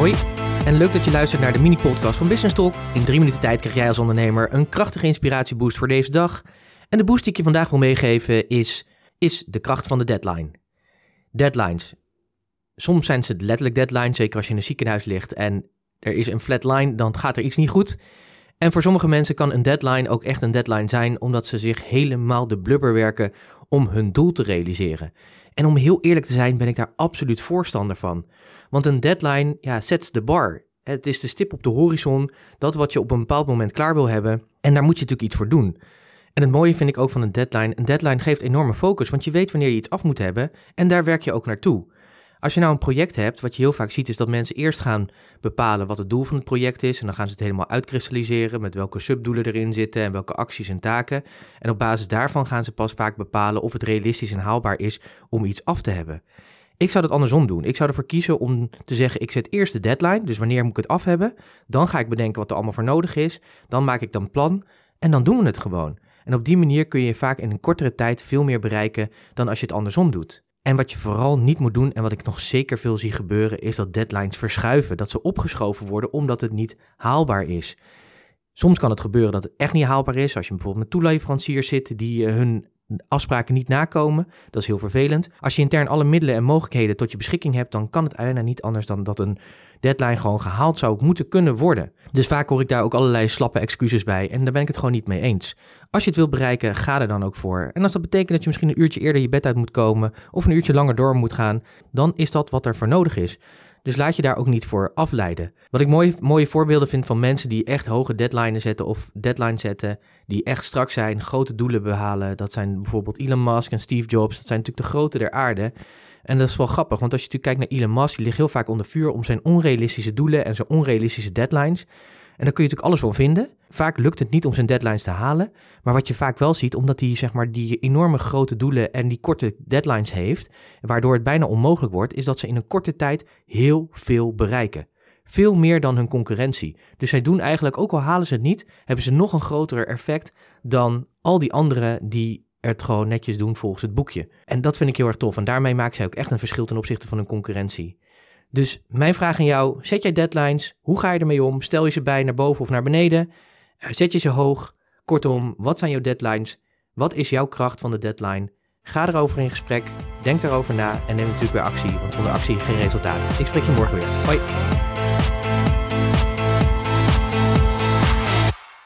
Hoi, en leuk dat je luistert naar de mini-podcast van Business Talk. In drie minuten tijd krijg jij als ondernemer een krachtige inspiratieboost voor deze dag. En de boost die ik je vandaag wil meegeven is, is de kracht van de deadline. Deadlines. Soms zijn ze letterlijk deadlines, zeker als je in een ziekenhuis ligt en er is een flat line, dan gaat er iets niet goed. En voor sommige mensen kan een deadline ook echt een deadline zijn, omdat ze zich helemaal de blubber werken om hun doel te realiseren. En om heel eerlijk te zijn, ben ik daar absoluut voorstander van. Want een deadline ja, zet de bar. Het is de stip op de horizon, dat wat je op een bepaald moment klaar wil hebben. En daar moet je natuurlijk iets voor doen. En het mooie vind ik ook van een deadline. Een deadline geeft enorme focus, want je weet wanneer je iets af moet hebben en daar werk je ook naartoe. Als je nou een project hebt, wat je heel vaak ziet, is dat mensen eerst gaan bepalen wat het doel van het project is. En dan gaan ze het helemaal uitkristalliseren met welke subdoelen erin zitten en welke acties en taken. En op basis daarvan gaan ze pas vaak bepalen of het realistisch en haalbaar is om iets af te hebben. Ik zou dat andersom doen. Ik zou ervoor kiezen om te zeggen: ik zet eerst de deadline, dus wanneer moet ik het af hebben? Dan ga ik bedenken wat er allemaal voor nodig is. Dan maak ik dan plan en dan doen we het gewoon. En op die manier kun je vaak in een kortere tijd veel meer bereiken dan als je het andersom doet. En wat je vooral niet moet doen, en wat ik nog zeker veel zie gebeuren, is dat deadlines verschuiven. Dat ze opgeschoven worden omdat het niet haalbaar is. Soms kan het gebeuren dat het echt niet haalbaar is. Als je bijvoorbeeld met toeleveranciers zit die eh, hun afspraken niet nakomen. Dat is heel vervelend. Als je intern alle middelen en mogelijkheden tot je beschikking hebt, dan kan het bijna niet anders dan dat een deadline gewoon gehaald zou moeten kunnen worden. Dus vaak hoor ik daar ook allerlei slappe excuses bij en daar ben ik het gewoon niet mee eens. Als je het wilt bereiken, ga er dan ook voor. En als dat betekent dat je misschien een uurtje eerder je bed uit moet komen of een uurtje langer door moet gaan, dan is dat wat er voor nodig is. Dus laat je daar ook niet voor afleiden. Wat ik mooie, mooie voorbeelden vind van mensen die echt hoge deadlines zetten of deadlines zetten, die echt strak zijn, grote doelen behalen. Dat zijn bijvoorbeeld Elon Musk en Steve Jobs. Dat zijn natuurlijk de grote der aarde. En dat is wel grappig, want als je natuurlijk kijkt naar Elon Musk, die ligt heel vaak onder vuur om zijn onrealistische doelen en zijn onrealistische deadlines. En daar kun je natuurlijk alles van vinden. Vaak lukt het niet om zijn deadlines te halen. Maar wat je vaak wel ziet, omdat hij zeg maar, die enorme grote doelen en die korte deadlines heeft, waardoor het bijna onmogelijk wordt, is dat ze in een korte tijd heel veel bereiken. Veel meer dan hun concurrentie. Dus zij doen eigenlijk, ook al halen ze het niet, hebben ze nog een groter effect dan al die anderen die het gewoon netjes doen volgens het boekje. En dat vind ik heel erg tof. En daarmee maken zij ook echt een verschil ten opzichte van hun concurrentie. Dus mijn vraag aan jou: zet jij deadlines? Hoe ga je ermee om? Stel je ze bij naar boven of naar beneden? Eh, zet je ze hoog? Kortom, wat zijn jouw deadlines? Wat is jouw kracht van de deadline? Ga erover in gesprek, denk erover na en neem natuurlijk weer actie, want zonder actie geen resultaat. Ik spreek je morgen weer. Hoi!